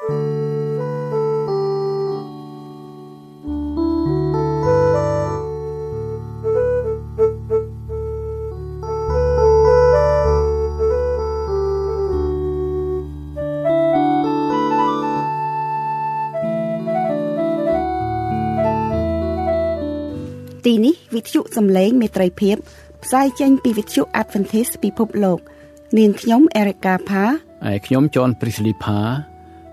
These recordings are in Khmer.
ទីនេះវិទ្យុសំឡេងមេត្រីភាពផ្សាយចេញពីវិទ្យុ Adventist ពិភពលោកនាងខ្ញុំ Erica Pha ហើយខ្ញុំ John Prisley Pha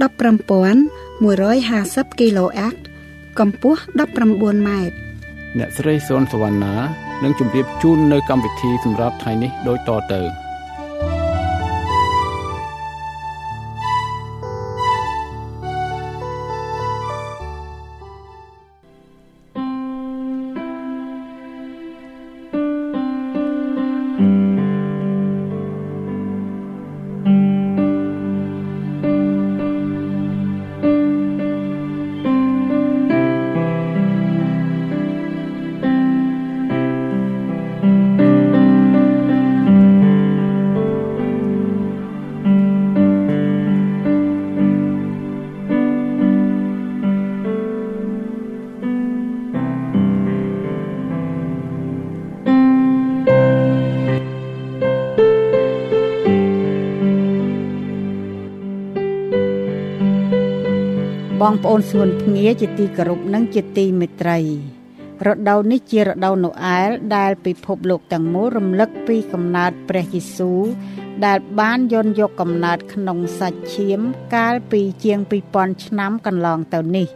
15150 kHz កម្ពស់19ម៉ែត្រអ្នកស្រីសុនសវណ្ណានឹងជម្រាបជូននៅកម្មវិធីសម្រាប់ថ្ងៃនេះដូចតទៅ បងប្អូនសួនភ្ងាជាទីគោរពនិងជាទីមេត្រីរដូវនេះជារដូវណូអែលដែលពិភពលោកទាំងមូលរំលឹកពីកំណើតព្រះយេស៊ូវដែលបានយន់យកកំណើតក្នុងសាច់ឈាមកាលពីជាង2000ឆ្នាំកន្លងទៅនេះ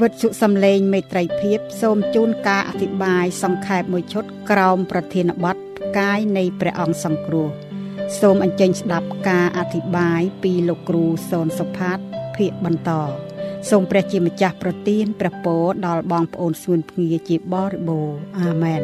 វិទ្យុសំឡេងមេត្រីភាពសូមជូនការអធិប្បាយសង្ខេបមួយឈុតក្រោមប្រធានបទផ្កាយនៃព្រះអង្គសង្គ្រោះសូមអញ្ជើញស្ដាប់ការអធិប្បាយពីលោកគ្រូសូនសុផាតភាគបន្ត សូមព្រះជាម្ចាស់ប្រទានព្រះពរដល់បងប្អូនសួនភ្ងាជាបរិបូរអាមែន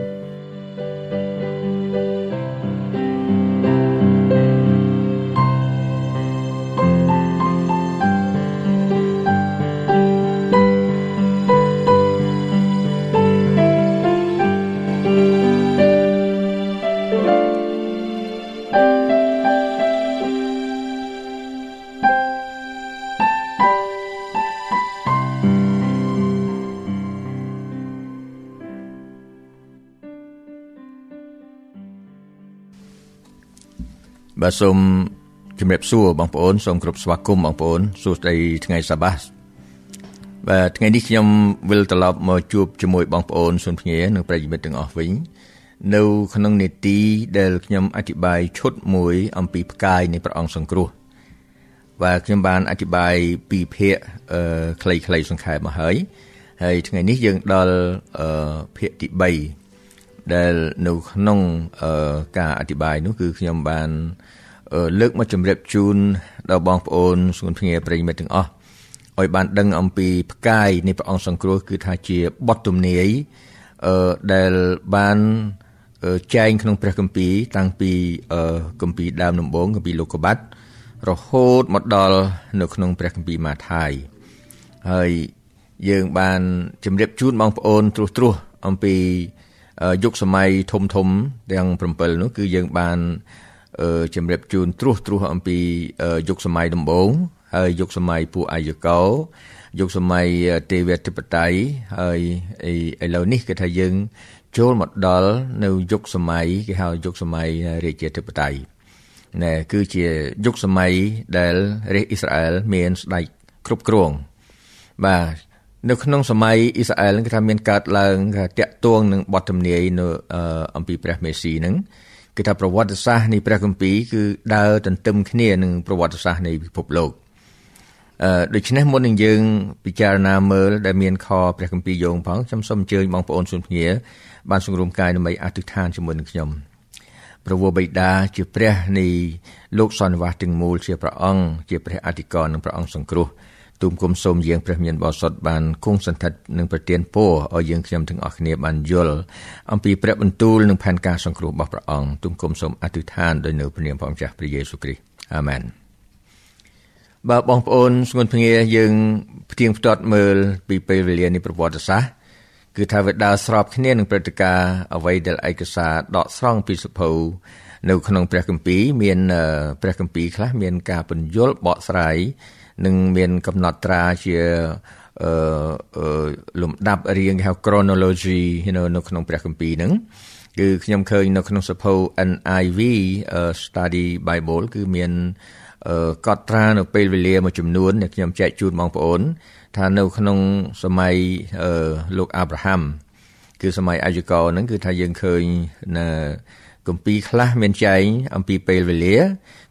បាទសូមជំរាបសួរបងប្អូនសូមគ្រប់ស្វាគមន៍បងប្អូនសួស្តីថ្ងៃសបាសបាទថ្ងៃនេះខ្ញុំវិលត្រឡប់មកជួបជាមួយបងប្អូនសុនភ្ងានិងប្រិយមិត្តទាំងអស់វិញនៅក្នុងនេតិដែលខ្ញុំអធិប្បាយឈុតមួយអំពីផ្កាយនៃព្រះអង្គសង្គ្រោះបាទខ្ញុំបានអធិប្បាយពីភាគអឺខ្លីៗសង្ខេបមកហើយហើយថ្ងៃនេះយើងដល់អឺភាគទី3ដែលនៅក្នុងអឺការអធិប្បាយនោះគឺខ្ញុំបាន លើកមកជម្រាបជូនដល់បងប្អូនសួនភ្ងាប្រិយមិត្តទាំងអស់ឲ្យបានដឹងអំពីផ្កាយនៃព្រះអង្គសង្គ្រោះគឺថាជាបទទំនាយអឺដែលបានចែងក្នុងព្រះគម្ពីរតាំងពីគម្ពីរដើមដំបូងគម្ពីរលោកុបាតរហូតមកដល់នៅក្នុងព្រះគម្ពីរម៉ាថាយហើយយើងបានជម្រាបជូនបងប្អូនត្រួសត្រាសអំពីយុគសម័យធំធំទាំង7នោះគឺយើងបាន ជំរាបជូនត្រួសត្រាសអំពីយុគសម័យដំបូងហើយយុគសម័យពួកអាយកោយុគសម័យទេវធិបតេយ្យហើយឥឡូវនេះគេថាយើងចូលមកដល់នៅយុគសម័យគេហៅយុគសម័យរាជាធិបតេយ្យណែគឺជាយុគសម័យដែលរាជអ៊ីស្រាអែលមានស្ដេចគ្រប់គ្រងបាទនៅក្នុងសម័យអ៊ីស្រាអែលគេថាមានកើតឡើងតាក់ទងនឹងបទទំនាយនៅអំពីព្រះមេស៊ីហ្នឹង គឺថាប្រវត្តិសាស្ត្រនៃព្រះគម្ពីរគឺដើរទន្ទឹមគ្នានឹងប្រវត្តិសាស្ត្រនៃពិភពលោកអឺដូច្នេះមុននឹងយើងពិចារណាមើលដែលមានខព្រះគម្ពីរយោងផងខ្ញុំសូមអញ្ជើញបងប្អូនសុនភ្ងាបានសង្រួមកាយដើម្បីអធិដ្ឋានជាមួយនឹងខ្ញុំព្រះវរបិតាជាព្រះនៃលោកសន្និវាសទាំងមូលជាព្រះអង្គជាព្រះអធិការនិងព្រះអង្គសង្គ្រោះ ទូមគុំសូមយាងព្រះមានបរិសុទ្ធបានគង់សន្តិដ្ឋនឹងប្រទានពរឲ្យយើងខ្ញុំទាំងអស់គ្នាបានយល់អំពីព្រះបន្ទូលនិងផែនការសង្គ្រោះរបស់ព្រះអង្គទូមគុំសូមអធិដ្ឋានដោយនៅព្រះនាមព្រះម្ចាស់ព្រះយេស៊ូវគ្រីស្ទអាមែនបើបងប្អូនស្ងួនភ្ងាយើងផ្ទៀងផ្ទាត់មើលពីពេលវេលានៃប្រវត្តិសាស្ត្រគឺថាវាដើរស្របគ្នានឹងព្រឹត្តិការណ៍អ្វីដែលឯកសារដកស្រង់ពីសភៅនៅក្នុងព្រះគម្ពីរមានព្រះគម្ពីរខ្លះមានការពន្យល់បកស្រាយ និងមានកំណត់ត្រាជាអឺលំដាប់រៀងហៅ chronology នៅក្នុងព្រះគម្ពីរហ្នឹងគឺខ្ញុំឃើញនៅក្នុងសភៅ NIV Study Bible គឺមានកត់ត្រានៅពេលវេលាមួយចំនួនដែលខ្ញុំចែកជូនបងប្អូន ថានៅក្នុងសម័យលោកអាប់រ៉ាហាំគឺសម័យអាយុកោហ្នឹងគឺថាយើងឃើញនៅគម្ពីរខ្លះមានចែងអំពីពេលវេលា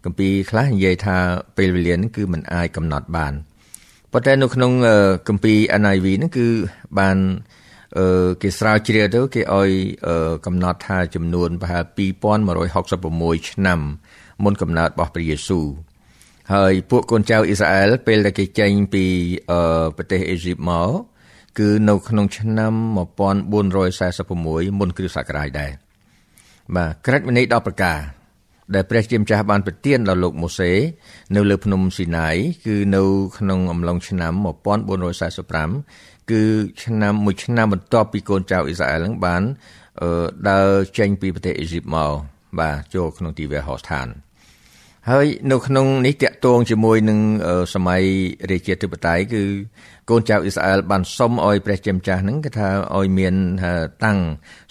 គម្ពីរខ្លះនិយាយថាពេលវេលាហ្នឹងគឺมันអាចកំណត់បានប៉ុន្តែនៅក្នុងគម្ពីរ NIV ហ្នឹងគឺបានអឺគេស្រាវជ្រាវទៅគេឲ្យកំណត់ថាចំនួនប្រហែល2166ឆ្នាំមុនកំណើតរបស់ព្រះយេស៊ូវហើយពួកកូនចៅអ៊ីស្រាអែលពេលដែលគេចេញពីប្រទេសអេស៊ីបមកគឺនៅក្នុងឆ្នាំ1446មុនគ្រិស្តសករាជដែរបាទក្រឹតវិន័យ10ប្រការ ដែលព្រះជាម្ចាស់បានប្រទានដល់លោកម៉ូសេនៅលើភ្នំស៊ីណាយគឺនៅក្នុងអំឡុងឆ្នាំ1445គឺឆ្នាំមួយឆ្នាំបន្ទាប់ពីកូនចៅអ៊ីស្រាអែលនឹងបានដើរចេញពីប្រទេសអេស៊ីបមកបាទចូលក្នុងទីវាលហោស្ថាន ហើយនៅក្នុងនេះតកតងជាមួយនឹងសម័យរាជាធិបតេយ្យគឺកូនចៅអ៊ីស្រាអែលបានសុំឲ្យព្រះជាម្ចាស់ហ្នឹងគេថាឲ្យមានតាំង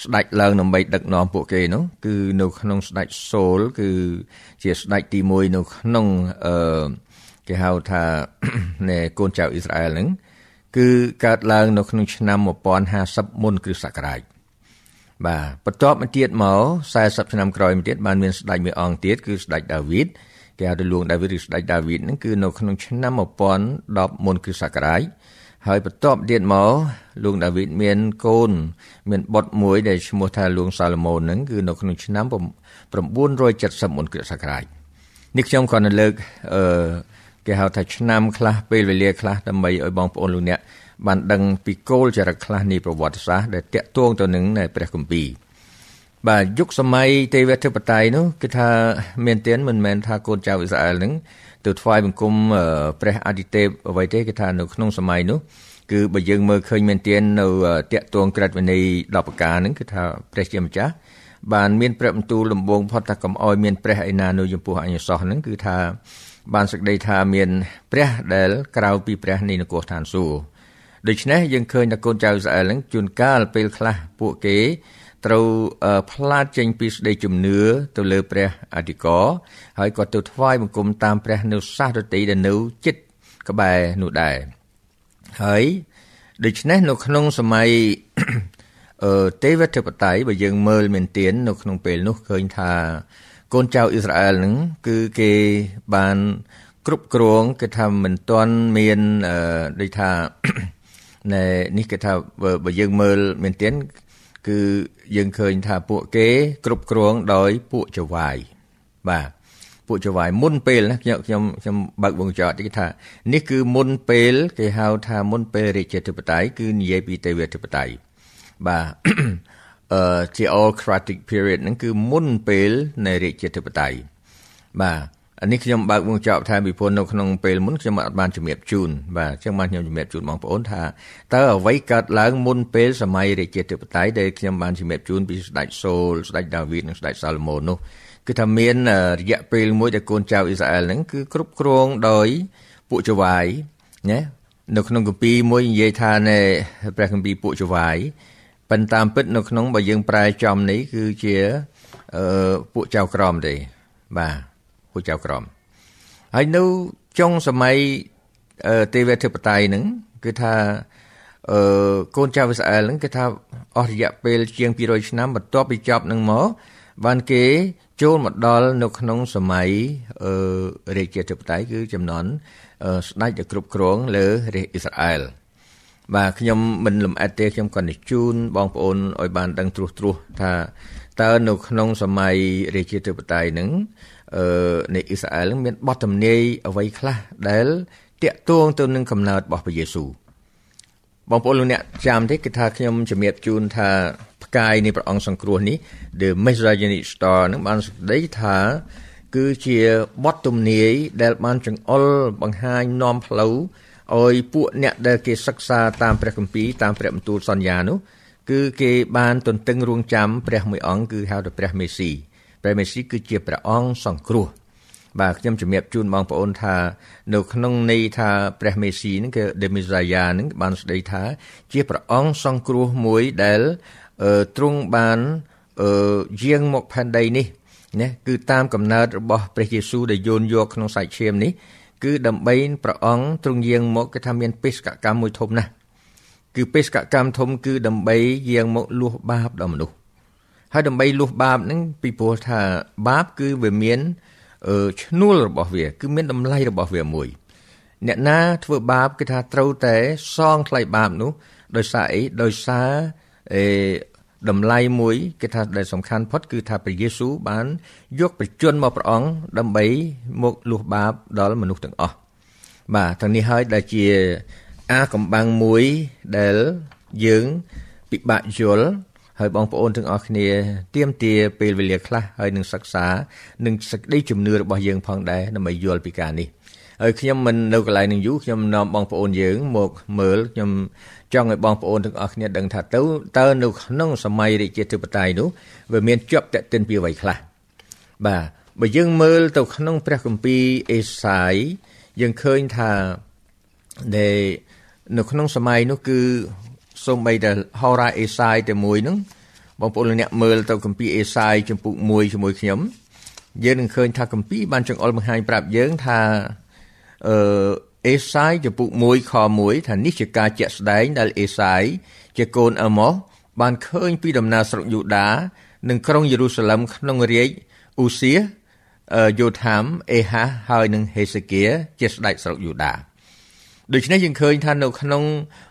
ស្ដេចឡើងដើម្បីដឹកនាំពួកគេនោះគឺនៅក្នុងស្ដេចសូល គឺជាស្ដេចទី1នៅក្នុងអឺគេហៅថានៃកូនចៅអ៊ីស្រាអែលហ្នឹងគឺកើតឡើងនៅក្នុងឆ្នាំ1050មុនគ្រិស្តសករាជ បាទបន្ទាប់មកទៀតមក40ឆ្នាំក្រោយមកទៀតបានមានស្ដេចមួយអង្គទៀតគឺស្ដេចដាវីតគេហៅថាលួងដាវីតឬស្ដេចដាវីតហ្នឹងគឺនៅក្នុងឆ្នាំ1010មុនគ្រិស្តសករាជហើយបន្ទាប់ទៀតមកលួងដាវីតមានកូន មានបុត្រមួយដែលឈ្មោះថាលួងសាឡូមោនហ្នឹងគឺនៅក្នុងឆ្នាំ970មុនគ្រិស្តសករាជនេះខ្ញុំគ្រាន់តែលើកអឺគេហៅថាឆ្នាំខ្លះពេលវេលាខ្លះដើម្បីឲ្យបងប្អូនលោកអ្នក បានដឹងពីគោលចរិតខ្លះនៃប្រវត្តិសាស្ត្រដែលតាក់ទងទៅនឹងព្រះគម្ពីរបាទយុគសម័យទេវធិបតេយ្យនោះគឺថាមានទានមិនមែនថាកូនចៅអ៊ីស្រាអែលនឹងទៅថ្វាយបង្គំព្រះអាទិទេពអ្វីទេគឺថានៅក្នុងសម័យនោះគឺបើយើងមើលឃើញមែនទាននៅតាក់ទងក្រិតវិន័យ10ប្រការហ្នឹងគឺថាព្រះជាម្ចាស់បានមានព្រះបន្ទូលដំបងផុតថាកុំអោយមានព្រះឯណានៅចំពោះអញ្ញសោះហ្នឹងគឺថាបានសេចក្តីថាមានព្រះដែលក្រៅពីព្រះនៃនគរឋានសួគ៌ ដូច្នេះយើងឃើញថាកូនចៅអ៊ីស្រាអែលហ្នឹងជួនកាលពេលខ្លះពួកគេត្រូវផ្លាតចេញពីស្ដីជំនឿទៅលើព្រះអធិការហើយក៏ទៅថ្វាយបង្គំតាមព្រះនៅសាសដតីដែលនៅចិត្តក្បែរនោះដែរហើយដូច្នេះនៅក្នុងសម័យអឺទេវធិបតេយ្យបើយើងមើលមែនទាននៅក្នុងពេលនោះឃើញថាកូនចៅអ៊ីស្រាអែលហ្នឹងគឺគេបានគ្រប់គ្រងគេថាមិនទាន់មានអឺដូចថាណែ នេះគេថាបើយើងមើលមែនទែនគឺយើងឃើញថាពួកគេ គ្រប់គ្រងដោយពួកចវាយបាទពួកចវាយមុនពេលណាខ្ញុំខ្ញុំខ្ញុំបើកវងចោតគេថានេះគឺមុនពេល គេហៅថាមុនពេលរាជាធិបតេយ្យគឺនិយាយពីទេវធិបតេយ្យបាទអឺជា all cratic period ហ្នឹងគឺមុនពេលនៃរាជាធិបតេយ្យបាទអា នេះខ្ញុំបើកវងចោបថែមពីព្រោះនៅក្នុងពេលមុនខ្ញុំអត់បានជំរាបជូនបាទអញ្ចឹងបានខ្ញុំជំរាបជូនបងប្អូនថាតើអ្វីកើតឡើងមុនពេលសម័យរាជាធិបតេយ្យដែលខ្ញុំបានជំរាបជូនពីស្ដេចសូលស្ដេចដាវីតនិងស្ដេចសាឡូមោននោះគឺថាមានរយៈពេលមួយដែលកូនចៅអ៊ីស្រាអែលហ្នឹងគឺគ្រប់គ្រងដោយពួកចវាយណានៅក្នុងគម្ពីរមួយនិយាយថានៅព្រះគម្ពីរពួកចវាយប៉ុន្តែតាមពិតនៅក្នុងបើយើងប្រែចំនេះគឺជាអឺពួកចៅក្រមទេបាទ ពួកចៅក្រមហើយនៅចុងសម័យទេវធិបតេយ្យហ្នឹងគឺថាអឺកូនចៅអ៊ីស្រាអែលហ្នឹងគឺថាអស់រយៈពេលជាង200ឆ្នាំបន្ទាប់ពីចប់នឹងមកបានគេចូលមកដល់នៅក្នុងសម័យអឺរាជាធិបតេយ្យគឺចំនួនស្ដេចដែលគ្រប់គ្រងលើរាជអ៊ីស្រាអែលបាទខ្ញុំមិនលំអិតទេខ្ញុំក៏និជូនបងប្អូនឲ្យបានដឹងត្រួសត្រាសថាតើនៅក្នុងសម័យរាជាធិបតេយ្យនឹងអឺ នៃអ៊ីស្រាអែលមានបទទំនាយអ្វីខ្លះដែលតាក់ទងទៅនឹងកំណើតរបស់ព្រះយេស៊ូវបងប្អូនលោកអ្នកចាំទេគឺថាខ្ញុំជំរាបជូនថាផ្កាយនៃព្រះអង្គសង្គ្រោះនេះ The Messianic Star នឹងបានសេចក្តីថាគឺជាបទទំនាយដែលបានចង្អុលបង្ហាញនាំផ្លូវឲ្យពួកអ្នកដែលគេសិក្សាតាមព្រះគម្ពីរតាមព្រះបន្ទូលសន្យានោះ គឺគេបានទន្ទឹងរង់ចាំព្រះមួយអង្គគឺហៅថាព្រះមេស៊ី ព្រះមេស៊ីគឺជាព្រះអង្គសង្គ្រោះបាទខ្ញុំជំរាបជូនបងប្អូនថា នៅក្នុងន័យថាព្រះមេស៊ីហ្នឹងគឺ The Messiah ហ្នឹងបានស្ដីថា ជាព្រះអង្គសង្គ្រោះមួយដែលទ្រង់បានយាងមកផែនដីនេះណាគឺតាមកំណើតរបស់ព្រះយេស៊ូវដែលយោនយកក្នុងសាច់ឈាមនេះគឺដើម្បីព្រះអង្គទ្រង់យាងមកគេថាមានបេសកកម្មមួយធំណាស់គឺបេសកកម្មធំគឺដើម្បីយាងមកលួសបាបដល់មនុស្ស ហើយដើម្បីលួសបាបហ្នឹងពីព្រោះថាបាបគឺវាមានឈ្នួលរបស់វា គឺមានតម្លៃរបស់វាមួយ អ្នកណាធ្វើបាបគឺថាត្រូវតែសងថ្លៃបាបនោះ ដោយសារអីដោយសារអេតម្លៃមួយគេថាដែលសំខាន់ផុតគឺថាព្រះយេស៊ូវបានយកប្រជញ្ញមកព្រះអង្គដើម្បីមកលុះបាបដល់មនុស្សទាំងអស់បាទទាំងនេះហើយដែលជាអាកំបាំងមួយដែលយើងពិបាកយល់ ហើយបងប្អូនទាំងអស់គ្នាទៀមទាពេលវេលាខ្លះហើយនឹងសិក្សានឹងសេចក្តីជំនឿរបស់យើងផងដែរដើម្បីយល់ពីការនេះហើយខ្ញុំមិននៅកន្លែងនឹងយូរខ្ញុំនាំបងប្អូនយើងមកមើលខ្ញុំចង់ឲ្យបងប្អូនទាំងអស់គ្នាដឹងថាទៅតើនៅក្នុងសម័យរាជាធិបតេយ្យនោះវាមានជាប់តេតិនពីអ្វីខ្លះបាទបើយើងមើលទៅក្នុងព្រះគម្ពីរអេសាយយើងឃើញថាដែលនៅក្នុងសម័យនោះគឺ សូម្បីតែហោរាអេសាយតែមួយហ្នឹងបងប្អូនអ្នកមើលទៅគម្ពីរអេសាយចំពុក1ជាមួយខ្ញុំយើងនឹងឃើញថាគម្ពីរបានចង្អុលបង្ហាញប្រាប់យើងថាអឺអេសាយចំពុក1ខ1ថានេះជាការជាក់ស្ដែងដែលអេសាយជាកូនអម៉ូសបានឃើញពីដំណើរស្រុកយូដានិងក្រុងយេរូសាឡឹមក្នុងរាជអ៊ូសៀយូថាមអេហាហើយនិងហេសេគៀជាស្ដេចស្រុកយូដាដូច្នេះយើងឃើញថានៅក្នុង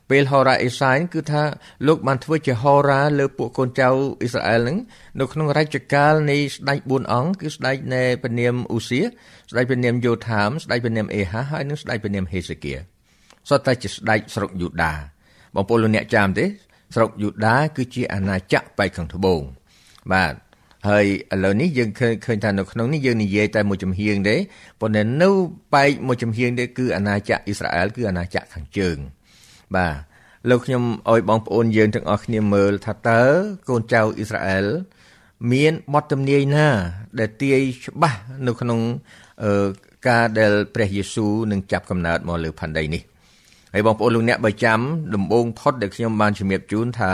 ពេលហោរាអេសាយគឺថាលោកបានធ្វើជាហោរាលើពួកកូនចៅអ៊ីស្រាអែលនឹងនៅក្នុងរជ្ជកាលនៃស្ដេច4អង្គគឺស្ដេចនៃព្រះនាមអ៊ូសៀស្ដេចព្រះនាមយូថាមស្ដេចព្រះនាមអេហាហើយនិងស្ដេចព្រះនាមហេសេគៀសុទ្ធតែជាស្ដេចស្រុកយូដាបងប្អូនលោកអ្នកចាំទេ ស្រុកយូដាគឺជាអាណាចក្របែកខាងត្បូងបាទហើយឥឡូវនេះយើងឃើញឃើញថានៅក្នុងនេះយើងនិយាយតែមួយចំហៀងទេប៉ុន្តែនៅបែកមួយចំហៀងទេគឺអាណាចក្រអ៊ីស្រាអែលគឺអាណាចក្រខាងជើង បាទលោកខ្ញុំអោយបងប្អូនយើងទាំងអស់គ្នាមើលថាតើកូនចៅអ៊ីស្រាអែលមានបទទំនាយណា ដែលទាយច្បាស់នៅក្នុងការដែលព្រះយេស៊ូវនឹងចាប់កំណើតមកលើផែនដីនេះហើយបងប្អូនលោកអ្នកបើចាំដំបូងផុតដែលខ្ញុំបានជំរាបជូនថា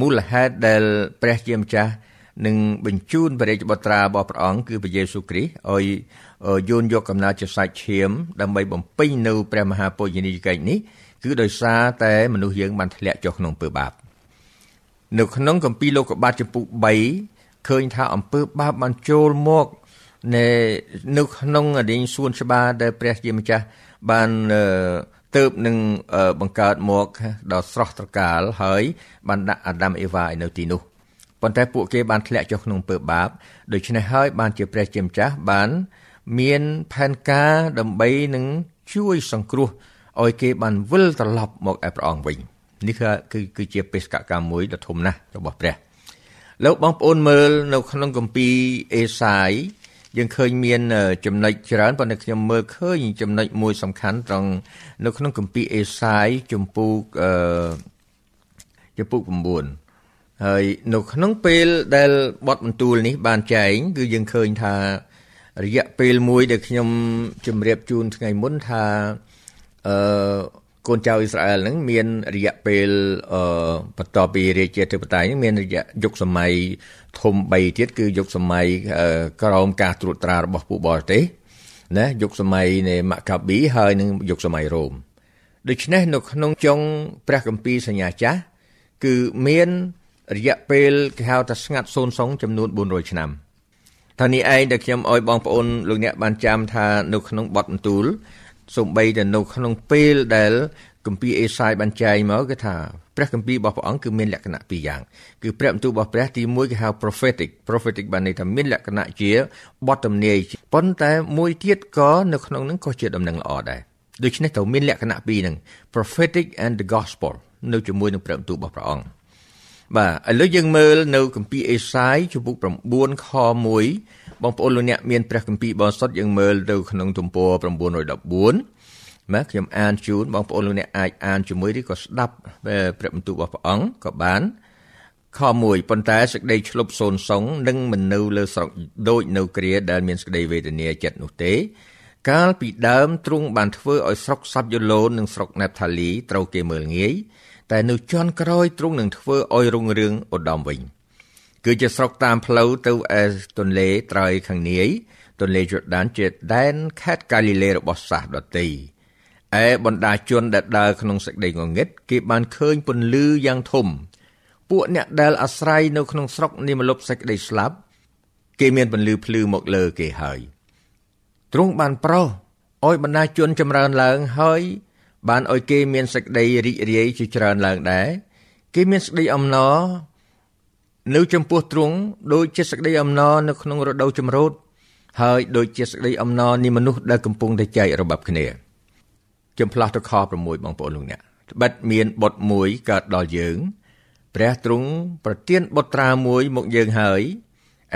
មូលហេតុដែលព្រះជាម្ចាស់នឹងបញ្ជូនព្រះរាជបុត្រារបស់ព្រះអង្គគឺព្រះយេស៊ូវគ្រីស្ទឲ្យយោនយកកំណើតជាសាច់ឈាមដើម្បីបំពេញនៅព្រះមហាពុជនីយកិច្ចនេះ គឺដោយសារតែមនុស្សយើងបានធ្លាក់ចុះក្នុងអំពើបាបនៅក្នុងគម្ពីរលោកុបាទចំពុក3ឃើញថាអំពើបាបបានចូលមកនៅនៅក្នុងអឌីងសួនច្បារដែលព្រះជាម្ចាស់បានទៅនឹងបង្កើតមកដល់ស្រស់ត្រកាលហើយបានដាក់អាដាមអេវ៉ាឲ្យនៅទីនោះប៉ុន្តែពួកគេបានធ្លាក់ចុះក្នុងអំពើបាបដូច្នេះហើយបានជាព្រះជាម្ចាស់បាន មានផែនការដើម្បីនឹងជួយសង្គ្រោះ ឲ្យគេបានវិលត្រឡប់មកឯព្រះអង្គវិញនេះគឺគឺជាបេសកកម្មមួយដ៏ធំណាស់របស់ព្រះលោកបងប្អូនមើលនៅក្នុងគម្ពីរអេសាយយើងឃើញមានចំណុចច្រើនប៉ុន្តែខ្ញុំមើលឃើញចំណុចមួយសំខាន់ត្រង់នៅក្នុងគម្ពីរអេសាយជំពូកអឺជំពូក9ហើយនៅក្នុងពេលដែលបទបន្ទូលនេះបានចែងគឺយើងឃើញថារយៈពេលមួយដែលខ្ញុំជម្រាបជូនថ្ងៃមុនថា អឺកូនចៅអ៊ីស្រាអែលហ្នឹងមានរយៈពេលអឺបន្ទាប់ពីរាជាធិបតេយ្យហ្នឹងមានរយៈយុគសម័យធំ3ទៀតគឺយុគសម័យក្រោមការត្រួតត្រារបស់ពួកបរទេសណាយុគសម័យនៃម៉ាកាប៊ីហើយនិងយុគសម័យរ៉ូមដូច្នេះនៅក្នុងចុងព្រះគម្ពីរសញ្ញាចាស់គឺមានរយៈពេលគេហៅថាស្ងាត់សូនសុងចំនួន400ឆ្នាំថានេះឯងដែលខ្ញុំអោយបងប្អូនលោកអ្នកបានចាំថានៅក្នុងបទបន្ទូល សំបីតែនៅក្នុងពេលដែលគម្ពីរអេសាយបានចែងមកគឺថាព្រះគម្ពីររបស់ព្រះអង្គគឺមានលក្ខណៈពីរយ៉ាងគឺព្រះបន្ទូលរបស់ព្រះទី1គេហៅ prophetic prophetic បានន័យថាមានលក្ខណៈជាបទទំនាយប៉ុន្តែមួយទៀតក៏នៅក្នុងនឹងក៏ជាដំណឹងល្អដែរដូច្នេះត្រូវមានលក្ខណៈពីរហ្នឹង prophetic and the gospel នៅជាមួយនឹងព្រះបន្ទូលរបស់ព្រះអង្គ បាទឥឡូវយើងមើលនៅគម្ពីរអេសាយជំពូក9ខ1បងប្អូនលោកអ្នកមានព្រះគម្ពីរបរិសុទ្ធយើងមើលទៅក្នុងទំព័រ914ណាខ្ញុំអានជូនបងប្អូនលោកអ្នកអាចអានជាមួយឬក៏ស្ដាប់ព្រះបន្ទូលរបស់ព្រះអង្គក៏បានខ1ប៉ុន្តែសេចក្តីឆ្លប់សូនសុងនឹងមិននៅលើស្រុកដូចនៅគ្រាដែលមានសេចក្តីវេទនាចិត្តនោះទេ កាលពីដើមទ្រង់បានធ្វើឲ្យស្រុកសាប់យូឡូននិងស្រុកណេបថាលីត្រូវគេមើលងាយ តែនៅជន់ក្រោយទ្រង់នឹងធ្វើឲ្យរុងរឿងឧត្តមវិញ គឺជាស្រុកតាមផ្លូវទៅអេទន្លេត្រើយខាងនាយទន្លេយូដានជាដែនខេត្តកាលីលេរបស់សាសដតីឯបណ្ដាជនដែលដើរក្នុងសេចក្តីងងឹតគេបានឃើញពន្លឺយ៉ាងធំ ពួកអ្នកដែលអាស្រ័យនៅក្នុងស្រុកនិមលុបសេចក្តីស្លាប់ គេមានពន្លឺភ្លឺមកលើគេហើយទ្រង់បានប្រោសឲ្យបណ្ដាជនចម្រើនឡើងហើយ បានឲ្យគេមានសេចក្តីរីករាយជាច្រើនឡើងដែរគេមានសេចក្តីអំណរនៅចំពោះទ្រង់ដូចជាសេចក្តីអំណរនៅក្នុងរដូវចម្រូតហើយដូចជាសេចក្តីអំណរនៃមនុស្សដែលកំពុងតែចែករបបគ្នាខ្ញុំផ្លាស់ទៅខ6បងប្អូនលោកអ្នកត្បិតមានបុត្រមួយកើតដល់យើងព្រះទ្រង់ប្រទានបុត្រាមួយមកយើងហើយ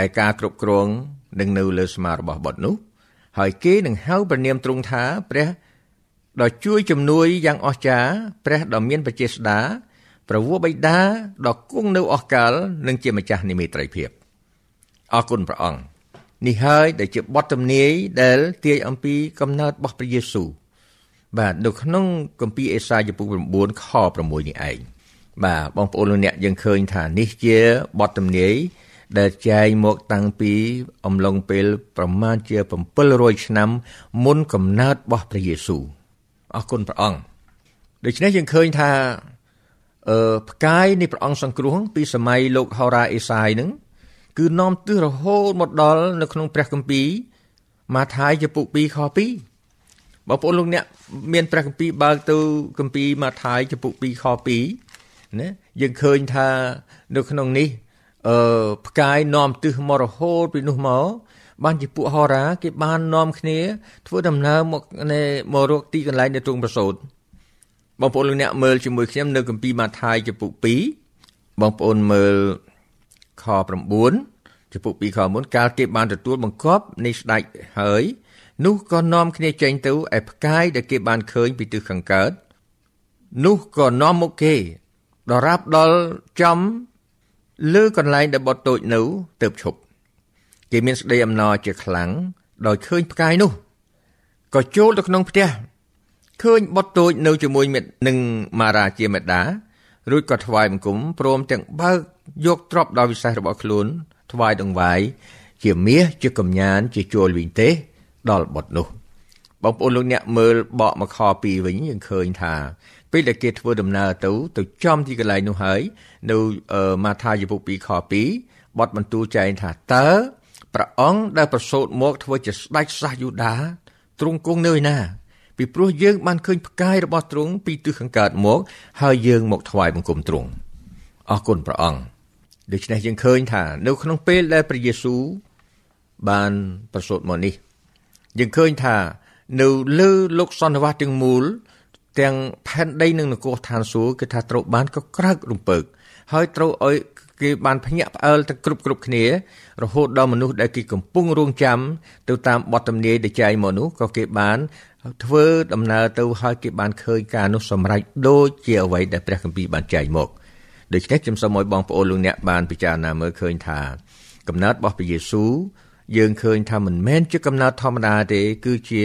ឯការគ្រប់គ្រងនឹងនៅលើស្មារបស់បុត្រនោះ ហើយគេនឹងហៅព្រះនាមទ្រង់ថាព្រះ ដ៏ជួយជំនួយយ៉ាងអស្ចារ្យព្រះដ៏មានបច្ចេស្តាព្រះវរបិតាដ៏គង់នៅអស់កលនិងជាម្ចាស់និមិត្តត្រីភាពអរគុណព្រះអង្គនេះហើយដែលជាបទទំនាយដែលទាយអំពីកំណើតរបស់ព្រះយេស៊ូវបាទនៅក្នុងគម្ពីរអេសាយចំពុក9ខ6នេះឯងបាទបងប្អូនលោកអ្នកយើងឃើញថានេះជាបទទំនាយដែលចែងមកតាំងពីអំឡុងពេលប្រមាណជា700ឆ្នាំមុនកំណើតរបស់ព្រះយេស៊ូវ អរគុណព្រះអង្គដូច្នេះយើងឃើញថាអឺផ្កាយនៃព្រះអង្គសង្គ្រោះពីសម័យលោកហោរ៉ាអេសាយនឹងគឺនាំទិសរហូតមកដល់នៅក្នុងព្រះគម្ពីរម៉ាថាយចំពុក2ខ2បងប្អូនលោកអ្នកមានព្រះគម្ពីរបើកទៅគម្ពីរម៉ាថាយចំពុក2ខ2ណាយើងឃើញថានៅក្នុងនេះអឺផ្កាយនាំទិសមករហូតពីនោះមក បានជាពួកហោរាគេបាននាំគ្នា ធ្វើដំណើរមកមករកទីកន្លែងនៅទ្រង់ប្រសូតបងប្អូនលោកអ្នកមើលជាមួយខ្ញុំនៅគម្ពីរម៉ាថាយចំពុក2បងប្អូនមើលខ9ចំពុក2ខ9កាលគេបានទទួលបង្គាប់នៃស្ដេចហើយនោះក៏នាំគ្នាចេញទៅឯផ្កាយដែលគេបានឃើញពីទិសខាងកើតនោះក៏នាំមកគេដល់រាប់ដល់ចំលើកន្លែងដែលបត់តូចនៅទៅឈប់ គេមានស្ដីអំណរជាខ្លាំងដោយឃើញផ្កាយនោះក៏ចូលទៅក្នុងផ្ទះឃើញបុតតូចនៅជាមួយមិត្តនឹងម៉ារាជាមេដារួចក៏ថ្វាយបង្គំព្រមទាំងបើកយកទ្រព្យដ៏វិសេសរបស់ខ្លួន ថ្វាយដង្វាយជាមាសជាកំញាន ជាជួលវិញទេ ដល់បុតនោះបងប្អូនលោកអ្នកមើលបកមកខ2វិញយើងឃើញថាពេលដែលគេធ្វើដំណើរទៅទៅចំទីកន្លែងនោះហើយនៅម៉ាថាយពុក2ខ2បទបន្ទូលចែងថាតើ ព្រះអង្គដែលប្រសូតមកធ្វើជាស្ដេចសាសយូដាទ្រង់គង់នៅឯណា ពីព្រោះយើងបានឃើញផ្កាយរបស់ទ្រង់ពីទិសខាងកើតមក ហើយយើងមកថ្វាយបង្គំទ្រង់អរគុណព្រះអង្គដូច្នេះយើងឃើញថានៅក្នុងពេលដែលព្រះយេស៊ូវបានប្រសូតមកនេះយើងឃើញថានៅលើលោកសន្និវាសទាំងមូល ទាំងផែនដីនិងនគរឋានសួគ៌គឺថាត្រូវបានកក្រើករំពើក ហើយត្រូវឲ្យ គេបានភ្ញាក់ផ្អើលទាំងគ្រប់គ្រប់គ្នា រហូតដល់មនុស្សដែលគេកំពុងរងចាំទៅតាមបទទំនាយដែលចែងមកនោះក៏គេបានធ្វើដំណើរទៅហើយគេបានឃើញការនោះសម្រេចដូចជាអ្វីដែលព្រះគម្ពីរបានចែងមកដូច្នេះខ្ញុំសូមឲ្យបងប្អូនលោកអ្នកបានពិចារណាមើលឃើញថា កំណើតរបស់ព្រះយេស៊ូវយើងឃើញថាមិនមែនជាកំណើតធម្មតាទេគឺជា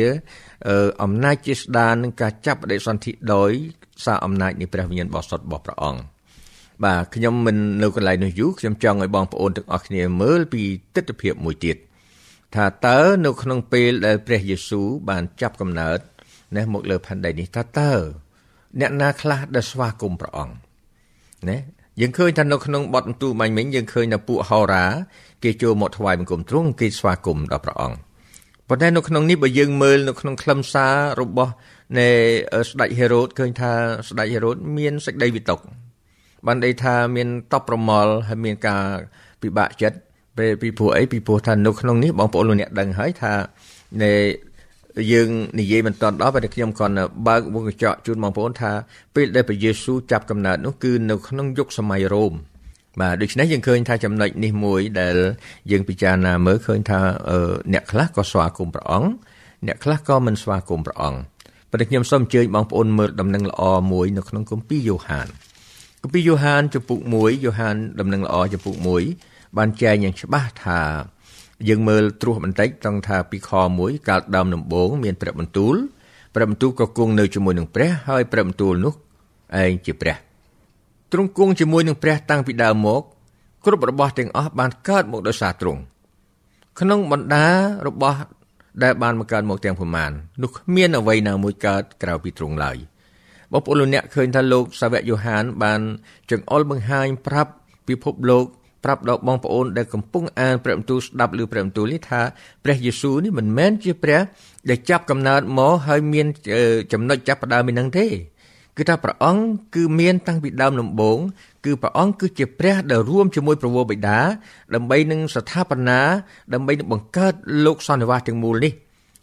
អំណាចជាស្ដាននឹងការចាប់បដិសន្ធិដោយសារអំណាចនៃព្រះវិញ្ញាណបរិសុទ្ធរបស់ព្រះអង្គ បាទខ្ញុំមិននៅកន្លែងនោះយូរខ្ញុំចង់ឲ្យបងប្អូនទាំងអស់គ្នាមើលពីទស្សនវិជ្ជាមួយទៀតថាតើនៅក្នុងពេលដែលព្រះយេស៊ូវបានចាប់កំណើតណាមកលើផែនដីនេះថាតើអ្នកណាខ្លះដែលស្វាគមន៍ព្រះអង្គណាយើងឃើញថានៅក្នុងបទបន្ទូលបាញ់មិញយើងឃើញថាពួកហោរាគេចូលមកថ្វាយបង្គំទ្រង់គេស្វាគមន៍ដល់ព្រះអង្គប៉ុន្តែនៅក្នុងនេះបើយើងមើលនៅក្នុងខ្លឹមសាររបស់នៃស្ដេចហេរ៉ូតឃើញថាស្ដេចហេរ៉ូតមានសេចក្តីវិតក បានន័យថាមានតបប្រមល់ហើយមានការពិបាកចិត្តពេលពីព្រោះអីពីព្រោះថានៅក្នុងនេះបងប្អូនលោកអ្នកដឹងហើយថានៃយើងនិយាយមិនតាន់ដល់តែខ្ញុំគ្រាន់តែបើកវងកញ្ចក់ជូនបងប្អូនថាពេលដែលព្រះយេស៊ូវចាប់កំណើតនោះគឺនៅក្នុងយុគសម័យរ៉ូមបាទដូច្នេះយើងឃើញថាចំណុចនេះមួយដែលយើងពិចារណាមើលឃើញថាអ្នកខ្លះក៏ស្វាគមន៍ព្រះអង្គអ្នកខ្លះក៏មិនស្វាគមន៍ព្រះអង្គប៉ុន្តែខ្ញុំសូមអញ្ជើញបងប្អូនមើលដំណឹងល្អមួយនៅក្នុងគម្ពីរយ៉ូហាន គម្ពីរយ៉ូហានចំពុក1យ៉ូហានដំណឹងល្អចំពុក1បានចែងយ៉ាងច្បាស់ថា យើងមើលត្រួសបន្តិចត្រង់ថាពីខ1កាលដើមដំបូងមានព្រះបន្ទូលព្រះបន្ទូលក៏គង់នៅជាមួយនឹងព្រះហើយព្រះបន្ទូលនោះឯងជាព្រះទ្រង់គង់ជាមួយនឹងព្រះតាំងពីដើមមក គ្រប់របស់ទាំងអស់បានកើតមកដោយសារទ្រង់ក្នុងបណ្ដារបស់ដែលបានមកកើតមកទាំងប្រមាណនោះគ្មានអ្វីណាមួយកើតក្រៅពីទ្រង់ឡើយ បងប្អូនលោកអ្នកឃើញថាលោកសាវកយូហាន បានចង្អុលបង្ហាញប្រាប់ពិភពលោកប្រាប់ដល់បងប្អូនដែលកំពុងអានព្រះបន្ទូលស្ដាប់ឬព្រះបន្ទូលនេះថាព្រះយេស៊ូវនេះមិនមែនជាព្រះដែលចាប់កំណើតមកហើយមានចំណុចចាប់ផ្ដើមឯនឹងទេគឺថាព្រះអង្គគឺមានតាំងពីដើមដំបូងគឺព្រះអង្គគឺជាព្រះដែលរួមជាមួយព្រះវរបិតាដើម្បីនឹងស្ថាបនាដើម្បីនឹងបង្កើតលោកសន្និវាសទាំងមូលនេះ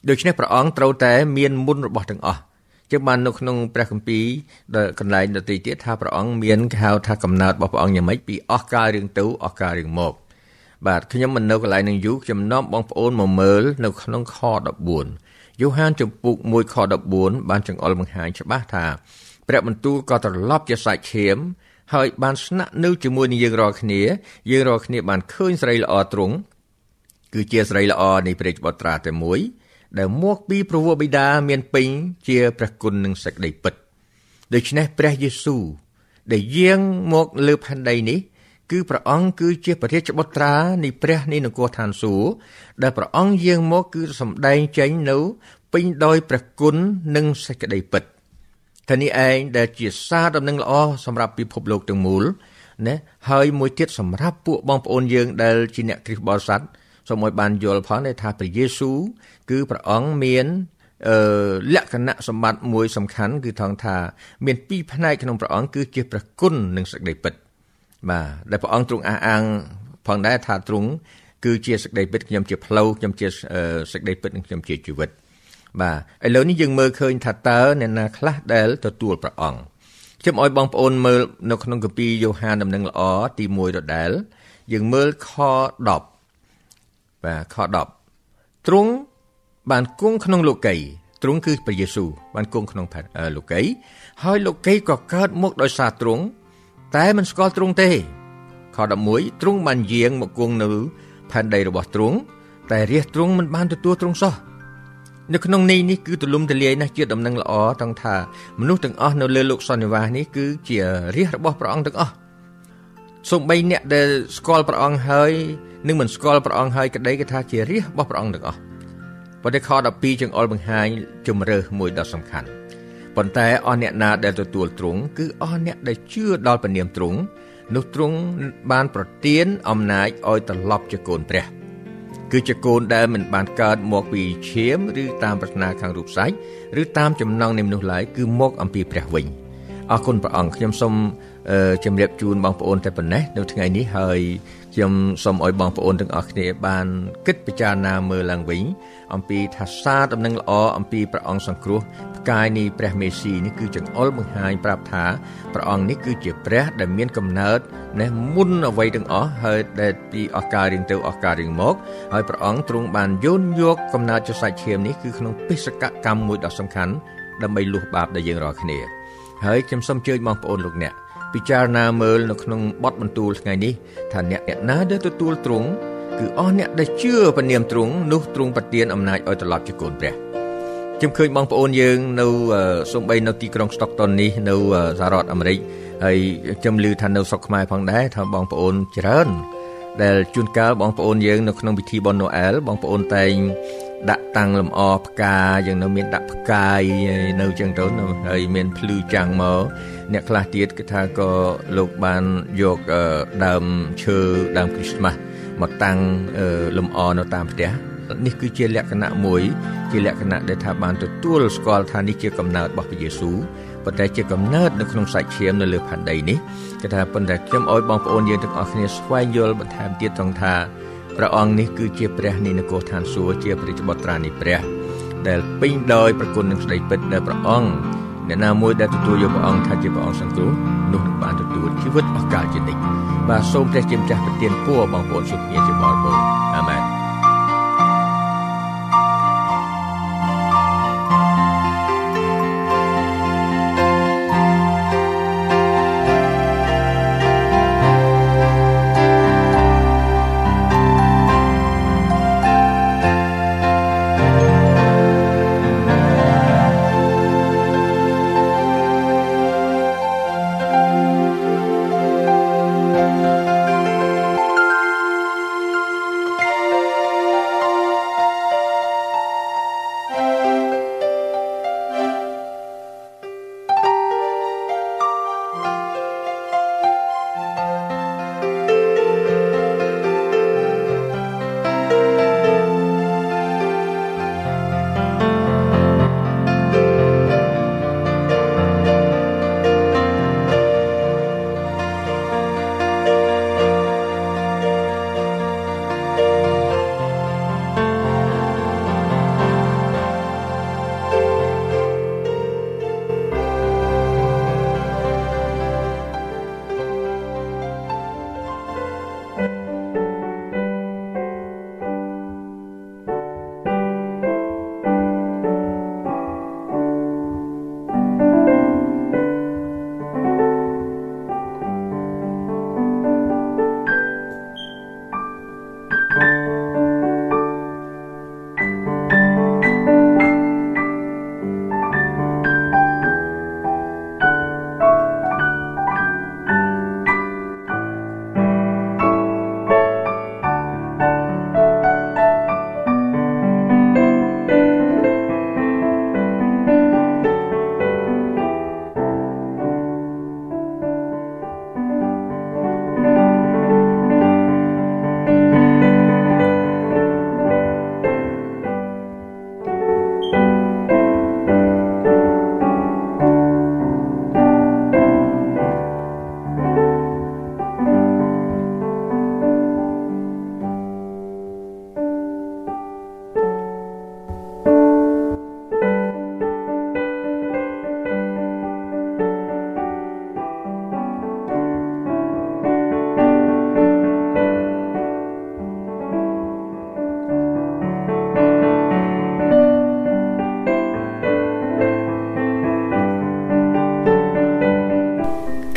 ដូច្នេះព្រះអង្គត្រូវតែមានមុនរបស់ទាំងអស់ ជាបាននៅក្នុងព្រះគម្ពីរដែលកន្លែងដទៃទៀតថាព្រះអង្គមានគេហៅថាកំណើតរបស់ព្រះអង្គយ៉ាងម៉េចពីអស់កាលរឿងទៅអស់កាលរឿងមកបាទខ្ញុំមិននៅកន្លែងនឹងយូរខ្ញុំនាំបងប្អូនមកមើលនៅក្នុងខ14យូហានចំពុក1ខ14បានចង្អុលបង្ហាញច្បាស់ថាព្រះបន្ទូលក៏ត្រឡប់ជាសាច់ឈាម ហើយបានស្នាក់នៅជាមួយនឹងយើងរាល់គ្នាយើងរាល់គ្នាបានឃើញស្រីល្អទ្រង់គឺជាស្រីល្អនៃព្រះបុត្រាតែមួយ ដែលមកពីព្រះវរបិតាមានពេញជាព្រះគុណនិងសេចក្តីពិតដូច្នេះព្រះយេស៊ូវដែលយាងមកលើផែនដីនេះគឺព្រះអង្គគឺជាព្រះរាជបុត្រានៃព្រះនៃនគរឋានសួគ៌ដែលព្រះអង្គយាងមកគឺសម្ដែងចេញនៅពេញដោយព្រះគុណនិងសេចក្តីពិតថានេះឯងដែលជាសារដំណឹងល្អសម្រាប់ពិភពលោកទាំងមូលណាហើយមួយទៀតសម្រាប់ពួកបងប្អូនយើងដែលជាអ្នកគ្រិស្តបរិស័ទ សូមឲ្យបានយល់ផងថាព្រះយេស៊ូវគឺព្រះអង្គមានអឺលក្ខណៈសម្បត្តិមួយសំខាន់គឺថងថា មានពីរផ្នែកក្នុងព្រះអង្គគឺជាព្រះគុណនិងសេចក្តីពិតបាទដែលព្រះអង្គទ្រង់អះអាងផងដែរថាទ្រង់គឺជាសេចក្តីពិតខ្ញុំជាផ្លូវខ្ញុំជាសេចក្តីពិតនិងខ្ញុំជាជីវិតបាទឥឡូវនេះយើងមើលឃើញថាតើអ្នកណាខ្លះដែលទទួលព្រះអង្គខ្ញុំឲ្យបងប្អូនមើលនៅក្នុងកាពីយ៉ូហានដំណឹងល្អទី1ដដែលយើងមើលខ10 បាទខ10ទ្រង់បានគង់ក្នុងលោកីទ្រង់គឺព្រះយេស៊ូវបានគង់ក្នុងលោកីហើយលោកីក៏កើតមកដោយសារទ្រង់តែមិនស្គាល់ទ្រង់ទេខ11ទ្រង់បានយាងមកគង់នៅផែនដីរបស់ទ្រង់តែរាជទ្រង់មិនបានទទួលទ្រង់សោះនៅក្នុងនេះនេះគឺទលំទលាយណាស់ជាដំណឹងល្អទាំងថាមនុស្សទាំងអស់នៅលើលោកសន្និវាសនេះគឺជារាជរបស់ព្រះអង្គទាំងអស់ សូម្បីអ្នកដែលស្គាល់ព្រះអង្គហើយនិងមិនស្គាល់ព្រះអង្គហើយក្តីគេថាជារាជរបស់ព្រះអង្គទាំងអស់ប៉ុន្តែខ12ចង្អុលបង្ហាញជំរើសមួយដ៏សំខាន់ប៉ុន្តែអស់អ្នកណាដែលទទួលទ្រង់គឺអស់អ្នកដែលជឿដល់ព្រះនាមទ្រង់នោះទ្រង់បានប្រទានអំណាចឲ្យត្រឡប់ជាកូនព្រះគឺជាកូនដែលមិនបានកើតមកពីឈាមឬតាមប្រាថ្នាខាងរូបសាច់ឬតាមចំណងនៃមនុស្សឡើយគឺមកអំពីព្រះវិញអរគុណព្រះអង្គខ្ញុំសូម ជម្រាបជូនបងប្អូនតែប៉ុណ្ណេះនៅថ្ងៃនេះហើយខ្ញុំសូមឲ្យបងប្អូនទាំងអស់គ្នាបានគិតពិចារណាមើលឡើងវិញអំពីថាសារដំណឹងល្អអំពីព្រះអង្គសង្គ្រោះផ្កាយនៃព្រះមេស៊ីនេះគឺចង្អុលបង្ហាញប្រាប់ថាព្រះអង្គនេះគឺជាព្រះដែលមានកំណើតណេះមុនអ្វីទាំងអស់ហើយដែលពីអស់កាលរៀងទៅអស់កាលរៀងមកហើយព្រះអង្គទ្រង់បានយោនយកកំណើតចសាច់ឈាមនេះគឺក្នុងបេសកកម្មមួយដ៏សំខាន់ដើម្បីលុះបាបដល់យើងរាល់គ្នាហើយខ្ញុំសូមអញ្ជើញបងប្អូនលោកអ្នក ពិចារណាមើលនៅក្នុងបទបន្ទូលថ្ងៃនេះថាអ្នកអ្នកណាដែលទទួលទ្រង់គឺអស់អ្នកដែលជឿព្រះនាមទ្រង់នោះទ្រង់ប្រទានអំណាចឲ្យត្រឡប់ជាកូនព្រះខ្ញុំឃើញបងប្អូនយើងនៅសំបីនៅទីក្រុង Stockton នេះនៅសហរដ្ឋអាមេរិកហើយខ្ញុំឮថានៅស្រុកខ្មែរផងដែរថាបងប្អូនច្រើនដែលជួនកាលបងប្អូនយើងនៅក្នុងពិធីបុណ្យណូអែលបងប្អូនតែង ដាក់តាំងលម្អផ្កាយើងនៅមានដាក់ផ្កាយនៅចឹងទៅហើយមានភ្លឺចាំងមកអ្នកខ្លះទៀតគឺថាក៏លោកបានយកដើមឈើដើមគ្រីស្មាស់មកតាំងលម្អនៅតាមផ្ទះនេះគឺជាលក្ខណៈមួយជាលក្ខណៈដែលថាបានទទួលស្គាល់ថានេះជាកំណើតរបស់ព្រះយេស៊ូវប៉ុន្តែជាកំណើតនៅក្នុងសាច់ឈាមនៅលើផែនដីនេះគេថាប៉ុន្តែខ្ញុំអោយបងប្អូនយើងទាំងអស់គ្នាស្វែងយល់បន្ថែមទៀតត្រង់ថា ព្រះអង្គនេះគឺជាព្រះនៃនគរឋានសួគ៌ជាព្រះបុត្រានៃព្រះ ដែលពេញដោយប្រគុណនឹងស្ដីពិតដែលព្រះអង្គអ្នកណាមួយដែលទទួលយកព្រះអង្គថាជាព្រះអង្គសង្គ្រោះនោះនឹងបានទទួលជីវិតអស់កលជានិច្ចបាទសូមព្រះជាម្ចាស់ប្រទានពរបងប្អូនសុខភាពជាបរិបូរណ៍អាមែន